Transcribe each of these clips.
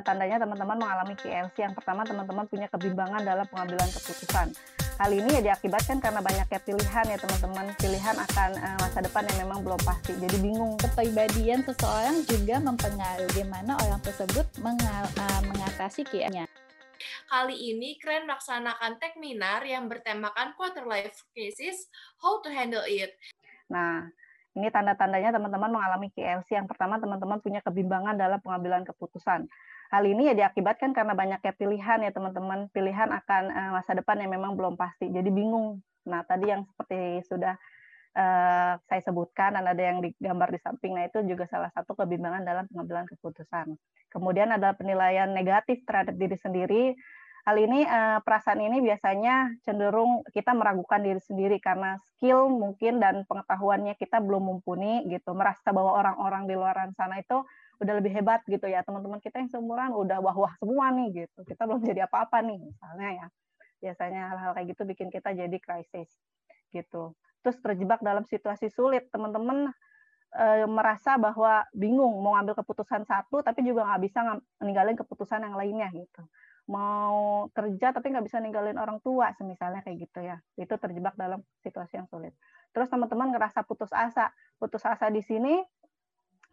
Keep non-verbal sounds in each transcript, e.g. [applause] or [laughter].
tanda-tandanya teman-teman mengalami KLC. Yang pertama, teman-teman punya kebimbangan dalam pengambilan keputusan. Hal ini ya diakibatkan karena banyaknya pilihan ya teman-teman. Pilihan akan uh, masa depan yang memang belum pasti. Jadi bingung. Kepribadian seseorang juga mempengaruhi bagaimana orang tersebut mengal uh, mengatasi KLC-nya. Kali ini Keren melaksanakan tekminar yang bertemakan quarter life crisis, how to handle it. Nah, ini tanda-tandanya teman-teman mengalami KLC. Yang pertama, teman-teman punya kebimbangan dalam pengambilan keputusan. Hal ini ya diakibatkan karena banyaknya pilihan ya teman-teman. Pilihan akan uh, masa depan yang memang belum pasti. Jadi bingung. Nah, tadi yang seperti sudah uh, saya sebutkan dan ada yang digambar di samping. Nah, itu juga salah satu kebimbangan dalam pengambilan keputusan. Kemudian ada penilaian negatif terhadap diri sendiri hal ini eh, perasaan ini biasanya cenderung kita meragukan diri sendiri karena skill mungkin dan pengetahuannya kita belum mumpuni gitu. Merasa bahwa orang-orang di luar sana itu udah lebih hebat gitu ya. Teman-teman kita yang seumuran udah wah-wah semua nih gitu. Kita belum jadi apa-apa nih misalnya ya. Biasanya hal-hal kayak gitu bikin kita jadi krisis gitu. Terus terjebak dalam situasi sulit. Teman-teman e, merasa bahwa bingung mau ngambil keputusan satu tapi juga nggak bisa ninggalin keputusan yang lainnya gitu mau kerja tapi nggak bisa ninggalin orang tua semisalnya kayak gitu ya. Itu terjebak dalam situasi yang sulit. Terus teman-teman ngerasa putus asa. Putus asa di sini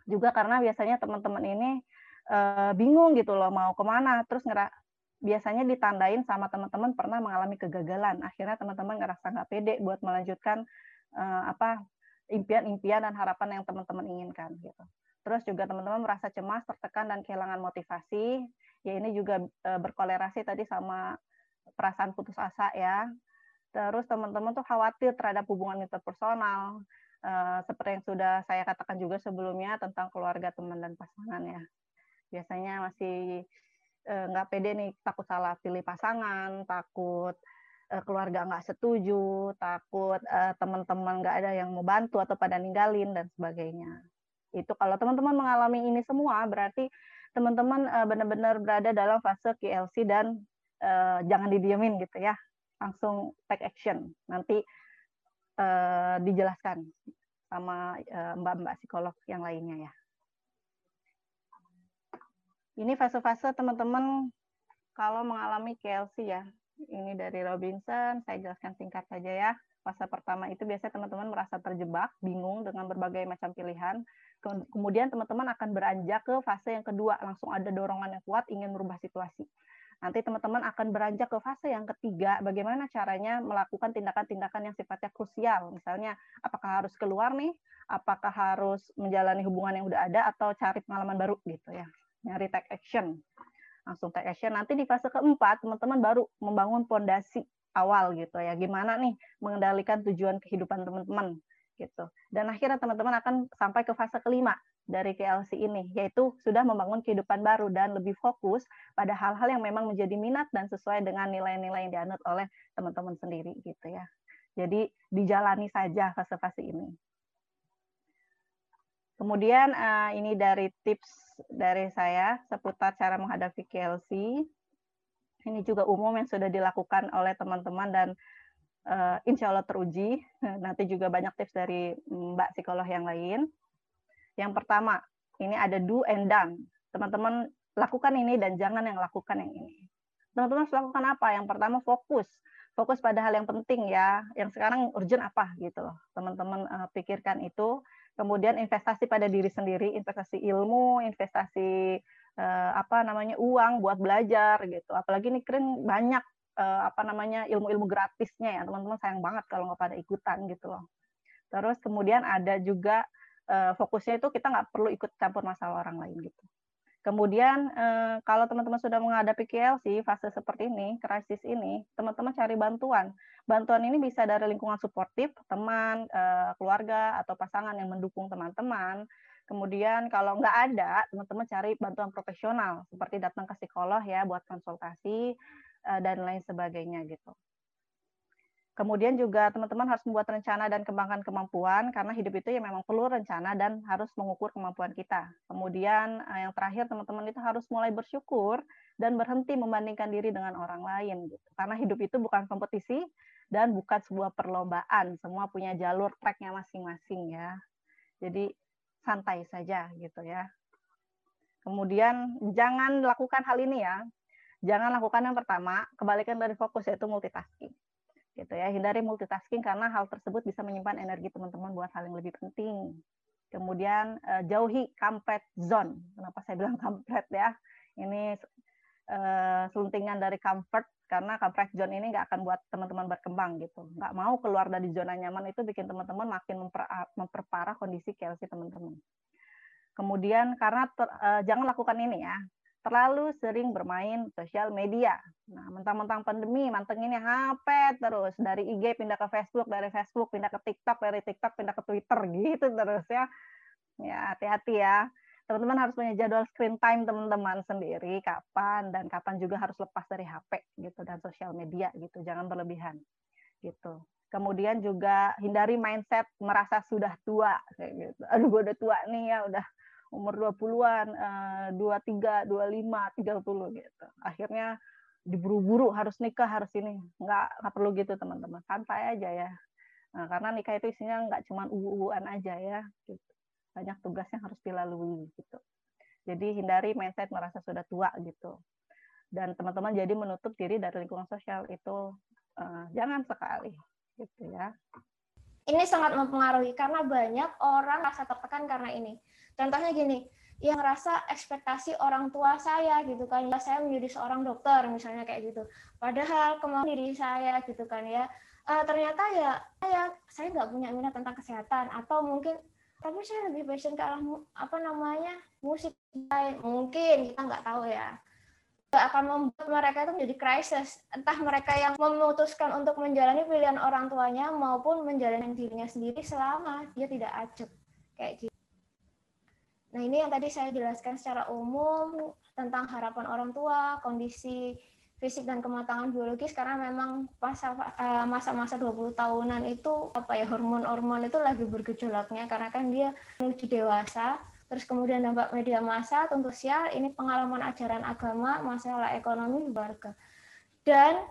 juga karena biasanya teman-teman ini uh, bingung gitu loh mau ke mana. Terus ngera biasanya ditandain sama teman-teman pernah mengalami kegagalan. Akhirnya teman-teman ngerasa nggak pede buat melanjutkan uh, apa impian-impian dan harapan yang teman-teman inginkan gitu. Terus juga teman-teman merasa cemas tertekan dan kehilangan motivasi ya ini juga uh, berkolerasi tadi sama perasaan putus asa ya. Terus teman-teman tuh khawatir terhadap hubungan interpersonal, uh, seperti yang sudah saya katakan juga sebelumnya tentang keluarga teman dan pasangan ya. Biasanya masih nggak uh, pede nih, takut salah pilih pasangan, takut keluarga nggak setuju, takut teman-teman nggak ada yang mau bantu atau pada ninggalin dan sebagainya. Itu kalau teman-teman mengalami ini semua berarti teman-teman uh, benar-benar berada dalam fase KLC dan uh, jangan didiemin gitu ya. Langsung take action. Nanti uh, dijelaskan sama mbak-mbak uh, psikolog yang lainnya ya. Ini fase-fase teman-teman kalau mengalami KLC ya. Ini dari Robinson saya jelaskan singkat saja ya fase pertama itu biasanya teman-teman merasa terjebak bingung dengan berbagai macam pilihan Kemudian teman-teman akan beranjak ke fase yang kedua, langsung ada dorongan yang kuat ingin merubah situasi. Nanti teman-teman akan beranjak ke fase yang ketiga, bagaimana caranya melakukan tindakan-tindakan yang sifatnya krusial. Misalnya, apakah harus keluar nih, apakah harus menjalani hubungan yang udah ada, atau cari pengalaman baru gitu ya, nyari take action. Langsung take action. Nanti di fase keempat, teman-teman baru membangun fondasi awal gitu ya, gimana nih mengendalikan tujuan kehidupan teman-teman gitu. Dan akhirnya teman-teman akan sampai ke fase kelima dari KLC ini, yaitu sudah membangun kehidupan baru dan lebih fokus pada hal-hal yang memang menjadi minat dan sesuai dengan nilai-nilai yang dianut oleh teman-teman sendiri gitu ya. Jadi dijalani saja fase-fase ini. Kemudian uh, ini dari tips dari saya seputar cara menghadapi KLC. Ini juga umum yang sudah dilakukan oleh teman-teman dan uh, insya Allah teruji. [laughs] Nanti juga banyak tips dari Mbak psikolog yang lain. Yang pertama, ini ada do and done. Teman-teman lakukan ini dan jangan yang lakukan yang ini. Teman-teman harus lakukan apa? Yang pertama fokus. Fokus pada hal yang penting ya. Yang sekarang urgent apa gitu loh. Teman-teman uh, pikirkan itu. Kemudian investasi pada diri sendiri, investasi ilmu, investasi uh, apa namanya uang buat belajar gitu. Apalagi ini keren banyak uh, apa namanya ilmu-ilmu gratisnya ya. Teman-teman sayang banget kalau nggak pada ikutan gitu loh. Terus kemudian ada juga uh, fokusnya itu kita nggak perlu ikut campur masalah orang lain gitu. Kemudian kalau teman-teman sudah menghadapi KLC fase seperti ini krisis ini teman-teman cari bantuan. Bantuan ini bisa dari lingkungan suportif teman keluarga atau pasangan yang mendukung teman-teman Kemudian kalau nggak ada, teman-teman cari bantuan profesional seperti datang ke psikolog ya buat konsultasi Eh, dan lain sebagainya gitu. Kemudian juga teman-teman harus membuat rencana dan kembangkan kemampuan karena hidup itu ya memang perlu rencana dan harus mengukur kemampuan kita. Kemudian eh, yang terakhir teman-teman itu harus mulai bersyukur dan berhenti membandingkan diri dengan orang lain gitu. Karena hidup itu bukan kompetisi dan bukan sebuah perlombaan. Semua punya jalur tracknya masing-masing ya. Jadi santai saja gitu ya. Kemudian jangan lakukan hal ini ya. Jangan lakukan yang pertama, kebalikan dari fokus yaitu multitasking. Gitu ya, hindari multitasking karena hal tersebut bisa menyimpan energi teman-teman buat hal yang lebih penting. Kemudian uh, jauhi kampret zone. Kenapa saya bilang [laughs] kampret ya? Ini uh, seluntingan dari comfort karena comfort zone ini nggak akan buat teman-teman berkembang gitu. Nggak mau keluar dari zona nyaman itu bikin teman-teman makin memper, memperparah kondisi KLC teman-teman. Kemudian karena ter, uh, jangan lakukan ini ya, terlalu sering bermain sosial media. Nah, mentang-mentang pandemi, mantengin HP terus dari IG pindah ke Facebook, dari Facebook pindah ke TikTok, dari TikTok pindah ke Twitter gitu terus ya. Ya, hati-hati ya. Teman-teman harus punya jadwal screen time teman-teman sendiri kapan dan kapan juga harus lepas dari HP gitu dan sosial media gitu. Jangan berlebihan. Gitu. Kemudian juga hindari mindset merasa sudah tua kayak gitu. Aduh, gue udah tua nih ya, udah umur 20-an, uh, 23, 25, 30 gitu. Akhirnya diburu-buru harus nikah, harus ini. Nggak, nggak perlu gitu teman-teman. Santai aja ya. Nah, karena nikah itu isinya nggak cuma uwu-uwuan aja ya. Gitu. Banyak tugas yang harus dilalui gitu. Jadi hindari mindset merasa sudah tua gitu. Dan teman-teman jadi menutup diri dari lingkungan sosial itu uh, jangan sekali gitu ya. Ini sangat mempengaruhi karena banyak orang rasa tertekan karena ini Contohnya gini, yang ngerasa ekspektasi orang tua saya gitu kan, ya saya menjadi seorang dokter misalnya kayak gitu. Padahal kemauan diri saya gitu kan ya, uh, ternyata ya saya saya nggak punya minat tentang kesehatan atau mungkin tapi saya lebih passion ke arah apa namanya musik. Mungkin kita nggak tahu ya. Akan membuat mereka itu menjadi krisis entah mereka yang memutuskan untuk menjalani pilihan orang tuanya maupun menjalani dirinya sendiri selama dia tidak acep kayak gitu. Nah, ini yang tadi saya jelaskan secara umum tentang harapan orang tua, kondisi fisik dan kematangan biologis karena memang eh, masa-masa 20 tahunan itu apa ya hormon-hormon itu lagi bergejolaknya. Karena kan dia menuju dewasa terus kemudian dampak media massa tentu sosial ini pengalaman ajaran agama masalah ekonomi keluarga. Dan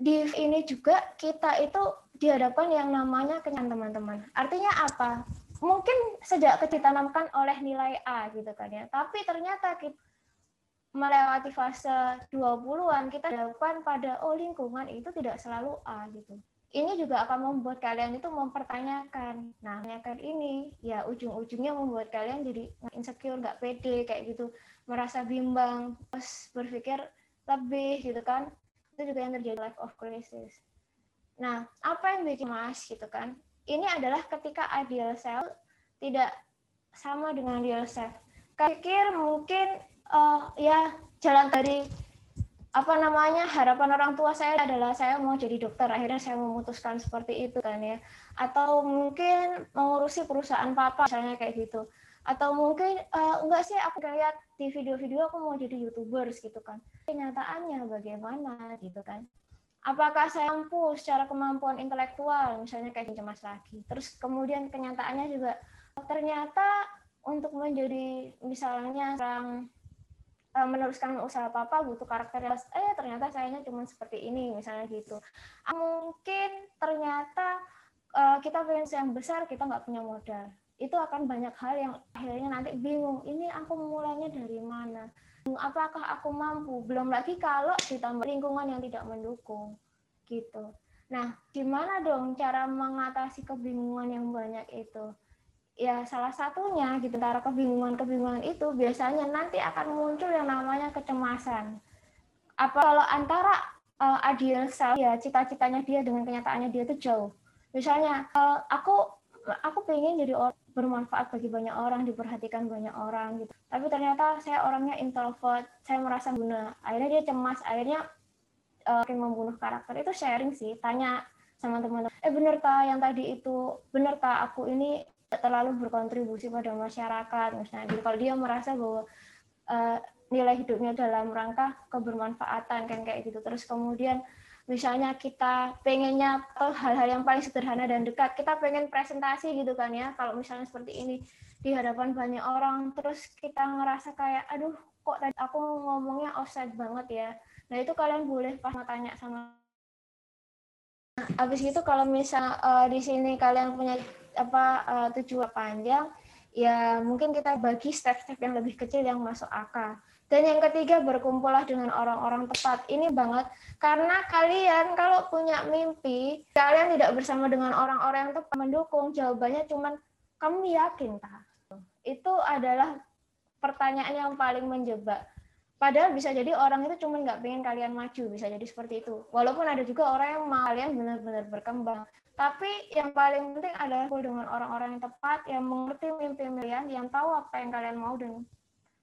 di ini juga kita itu dihadapkan yang namanya kenyan teman-teman. Artinya apa? Mungkin sejak kecil ditanamkan oleh nilai A gitu kan ya. Tapi ternyata kita melewati fase 20-an kita lakukan pada oh lingkungan itu tidak selalu A gitu. Ini juga akan membuat kalian itu mempertanyakan. Nah, kan ini ya ujung-ujungnya membuat kalian jadi insecure, nggak pede kayak gitu, merasa bimbang, terus berpikir lebih gitu kan. Itu juga yang terjadi life of crisis. Nah, apa yang bikin mas gitu kan? ini adalah ketika ideal self tidak sama dengan real self. Pikir mungkin uh, ya jalan dari apa namanya harapan orang tua saya adalah saya mau jadi dokter. Akhirnya saya memutuskan seperti itu kan ya. Atau mungkin mengurusi perusahaan papa misalnya kayak gitu. Atau mungkin uh, enggak sih aku lihat di video-video aku mau jadi youtubers gitu kan. Kenyataannya bagaimana gitu kan? Apakah saya mampu secara kemampuan intelektual misalnya kayak cemas lagi terus kemudian kenyataannya juga ternyata untuk menjadi misalnya orang uh, meneruskan usaha papa butuh karakter yang eh ternyata sayanya cuma seperti ini misalnya gitu. Mungkin ternyata uh, kita pengen yang besar kita nggak punya modal. Itu akan banyak hal yang akhirnya nanti bingung ini aku mulainya dari mana? Apakah aku mampu? Belum lagi kalau ditambah lingkungan yang tidak mendukung gitu. Nah gimana dong cara mengatasi kebingungan yang banyak itu ya salah satunya gitu antara kebingungan-kebingungan itu biasanya nanti akan muncul yang namanya kecemasan apa kalau antara uh, ideal self ya cita-citanya dia dengan kenyataannya dia itu jauh misalnya uh, aku aku pengen jadi orang bermanfaat bagi banyak orang, diperhatikan banyak orang gitu. Tapi ternyata saya orangnya introvert, saya merasa guna. Akhirnya dia cemas, akhirnya uh, membunuh karakter. Itu sharing sih, tanya sama teman-teman. Eh bener kah yang tadi itu, bener kah aku ini terlalu berkontribusi pada masyarakat misalnya. Jadi kalau dia merasa bahwa uh, nilai hidupnya dalam rangka kebermanfaatan kan kayak gitu. Terus kemudian misalnya kita pengennya atau hal-hal yang paling sederhana dan dekat kita pengen presentasi gitu kan ya kalau misalnya seperti ini di hadapan banyak orang terus kita ngerasa kayak aduh kok tadi aku ngomongnya offset banget ya nah itu kalian boleh pas tanya sama habis itu kalau misal uh, di sini kalian punya apa uh, tujuan panjang ya mungkin kita bagi step-step yang lebih kecil yang masuk akal. Dan yang ketiga, berkumpullah dengan orang-orang tepat. Ini banget, karena kalian kalau punya mimpi, kalian tidak bersama dengan orang-orang yang tepat mendukung, jawabannya cuma kamu yakin, tak? Itu adalah pertanyaan yang paling menjebak. Padahal bisa jadi orang itu cuma nggak pengen kalian maju, bisa jadi seperti itu. Walaupun ada juga orang yang mau kalian benar-benar berkembang. Tapi yang paling penting adalah dengan orang-orang yang tepat, yang mengerti mimpi kalian, yang tahu apa yang kalian mau dan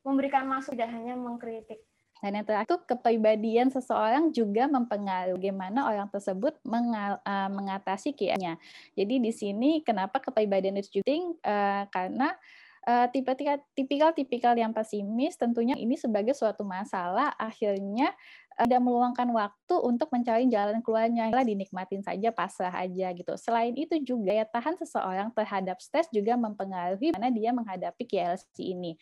memberikan masuk tidak hanya mengkritik. Dan yang terakhir, kepribadian seseorang juga mempengaruhi bagaimana orang tersebut mengal, uh, mengatasi kianya. Jadi di sini kenapa kepribadian itu penting? Uh, karena uh, tipikal-tipikal yang pesimis tentunya ini sebagai suatu masalah akhirnya tidak meluangkan waktu untuk mencari jalan keluarnya, dinikmatin saja, pasrah aja gitu. Selain itu juga ya tahan seseorang terhadap stres juga mempengaruhi mana dia menghadapi KLC ini.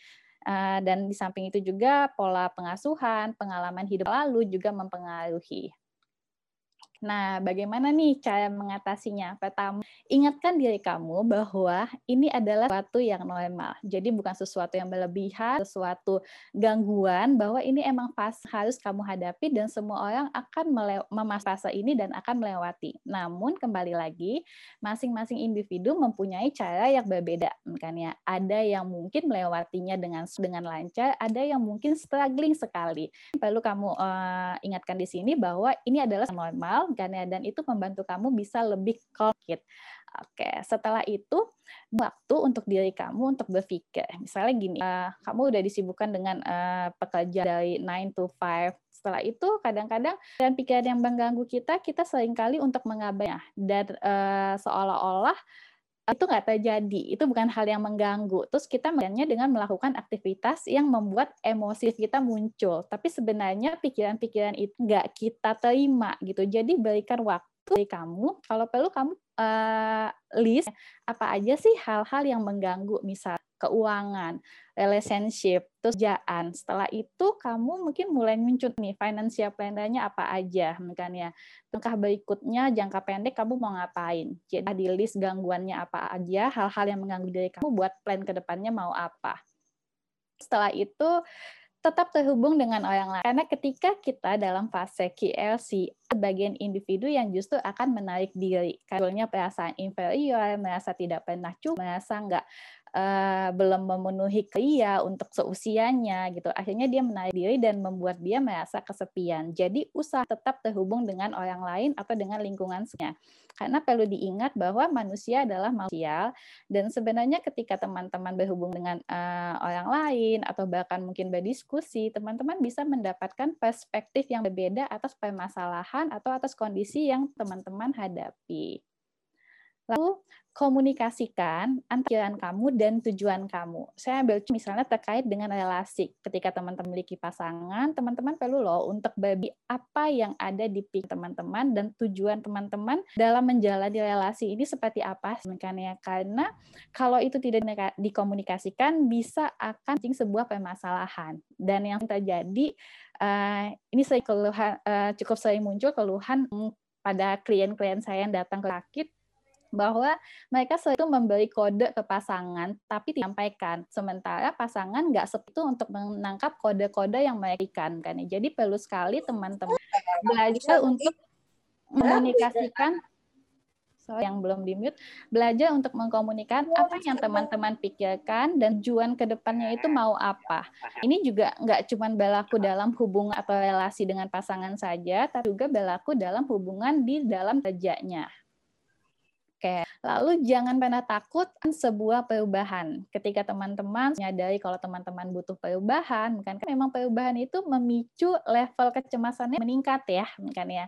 Eh, dan di samping itu juga pola pengasuhan, pengalaman hidup lalu juga mempengaruhi. Nah, bagaimana nih cara mengatasinya? Pertama, ingatkan diri kamu bahwa ini adalah sesuatu yang normal. Jadi bukan sesuatu yang berlebihan, sesuatu gangguan, bahwa ini emang pas harus kamu hadapi dan semua orang akan memas fase ini dan akan melewati. Namun kembali lagi, masing-masing individu mempunyai cara yang berbeda. Kan ya, ada yang mungkin melewatinya dengan dengan lancar, ada yang mungkin struggling sekali. Perlu kamu uh, ingatkan di sini bahwa ini adalah normal kan ya dan itu membantu kamu bisa lebih calm Oke, setelah itu waktu untuk diri kamu untuk berpikir. Misalnya gini, uh, kamu udah disibukkan dengan uh, pekerja dari 9 to 5. Setelah itu kadang-kadang dan pikiran yang mengganggu kita, kita sering kali untuk mengabainya dan uh, seolah-olah itu nggak terjadi, itu bukan hal yang mengganggu. Terus kita melihatnya dengan melakukan aktivitas yang membuat emosi kita muncul. Tapi sebenarnya pikiran-pikiran itu nggak kita terima gitu. Jadi berikan waktu dari kamu, kalau perlu kamu uh, list apa aja sih hal-hal yang mengganggu, misal keuangan, relationship, terus kerjaan. Setelah itu kamu mungkin mulai muncul nih financial plan-nya apa aja, misalnya langkah berikutnya jangka pendek kamu mau ngapain. Jadi di list gangguannya apa aja, hal-hal yang mengganggu diri kamu buat plan ke depannya mau apa. Setelah itu tetap terhubung dengan orang lain. Karena ketika kita dalam fase KLC, bagian individu yang justru akan menarik diri. Karena perasaan inferior, merasa tidak pernah cukup, merasa nggak uh, belum memenuhi kria untuk seusianya gitu. Akhirnya dia menarik diri dan membuat dia merasa kesepian. Jadi usaha tetap terhubung dengan orang lain atau dengan lingkungan sekitar. Karena perlu diingat bahwa manusia adalah manusia dan sebenarnya ketika teman-teman berhubung dengan uh, orang lain atau bahkan mungkin berdiskusi, teman-teman bisa mendapatkan perspektif yang berbeda atas permasalahan atau atas kondisi yang teman-teman hadapi. Lalu komunikasikan antara kamu dan tujuan kamu. Saya ambil misalnya terkait dengan relasi. Ketika teman-teman memiliki pasangan, teman-teman perlu loh untuk bagi apa yang ada di pikir teman-teman dan tujuan teman-teman dalam menjalani relasi ini seperti apa sebenarnya. Karena kalau itu tidak dikomunikasikan bisa akan sebuah permasalahan. Dan yang terjadi uh, ini saya keluhan, uh, cukup sering muncul keluhan pada klien-klien saya yang datang ke sakit bahwa mereka selalu memberi kode ke pasangan tapi disampaikan. Sementara pasangan nggak seperti untuk menangkap kode-kode yang mereka berikan kan. Jadi perlu sekali teman-teman belajar untuk mengkomunikasikan. So, yang belum di mute. Belajar untuk mengkomunikasikan apa yang teman-teman pikirkan dan tujuan ke depannya itu mau apa. Ini juga nggak cuma berlaku dalam hubungan atau relasi dengan pasangan saja tapi juga berlaku dalam hubungan di dalam kerjanya lalu jangan pernah takut sebuah perubahan. Ketika teman-teman menyadari kalau teman-teman butuh perubahan, kan memang perubahan itu memicu level kecemasannya meningkat ya, kan ya.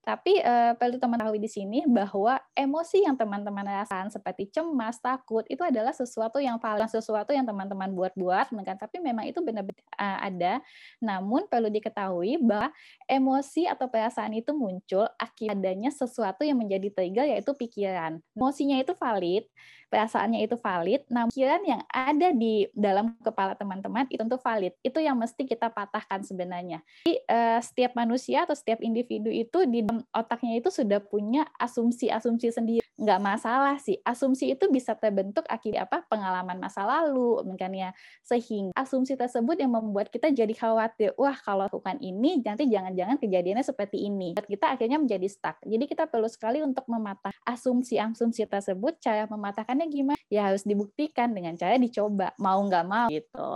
Tapi uh, perlu teman tahu di sini bahwa emosi yang teman-teman rasakan seperti cemas, takut itu adalah sesuatu yang valid, sesuatu yang teman-teman buat-buat, kan? Tapi memang itu benar-benar uh, ada. Namun perlu diketahui bahwa emosi atau perasaan itu muncul akibat adanya sesuatu yang menjadi trigger yaitu pikiran. Emosinya itu valid, perasaannya itu valid, namun pikiran yang ada di dalam kepala teman-teman itu tentu valid. Itu yang mesti kita patahkan sebenarnya. Jadi uh, setiap manusia atau setiap individu itu di otaknya itu sudah punya asumsi-asumsi sendiri. Nggak masalah sih. Asumsi itu bisa terbentuk akibat apa? Pengalaman masa lalu, makanya sehingga asumsi tersebut yang membuat kita jadi khawatir. Wah, kalau lakukan ini nanti jangan-jangan kejadiannya seperti ini. Kita akhirnya menjadi stuck. Jadi kita perlu sekali untuk mematah asumsi-asumsi tersebut. Cara mematahkannya gimana? Ya harus dibuktikan dengan cara dicoba. Mau nggak mau gitu.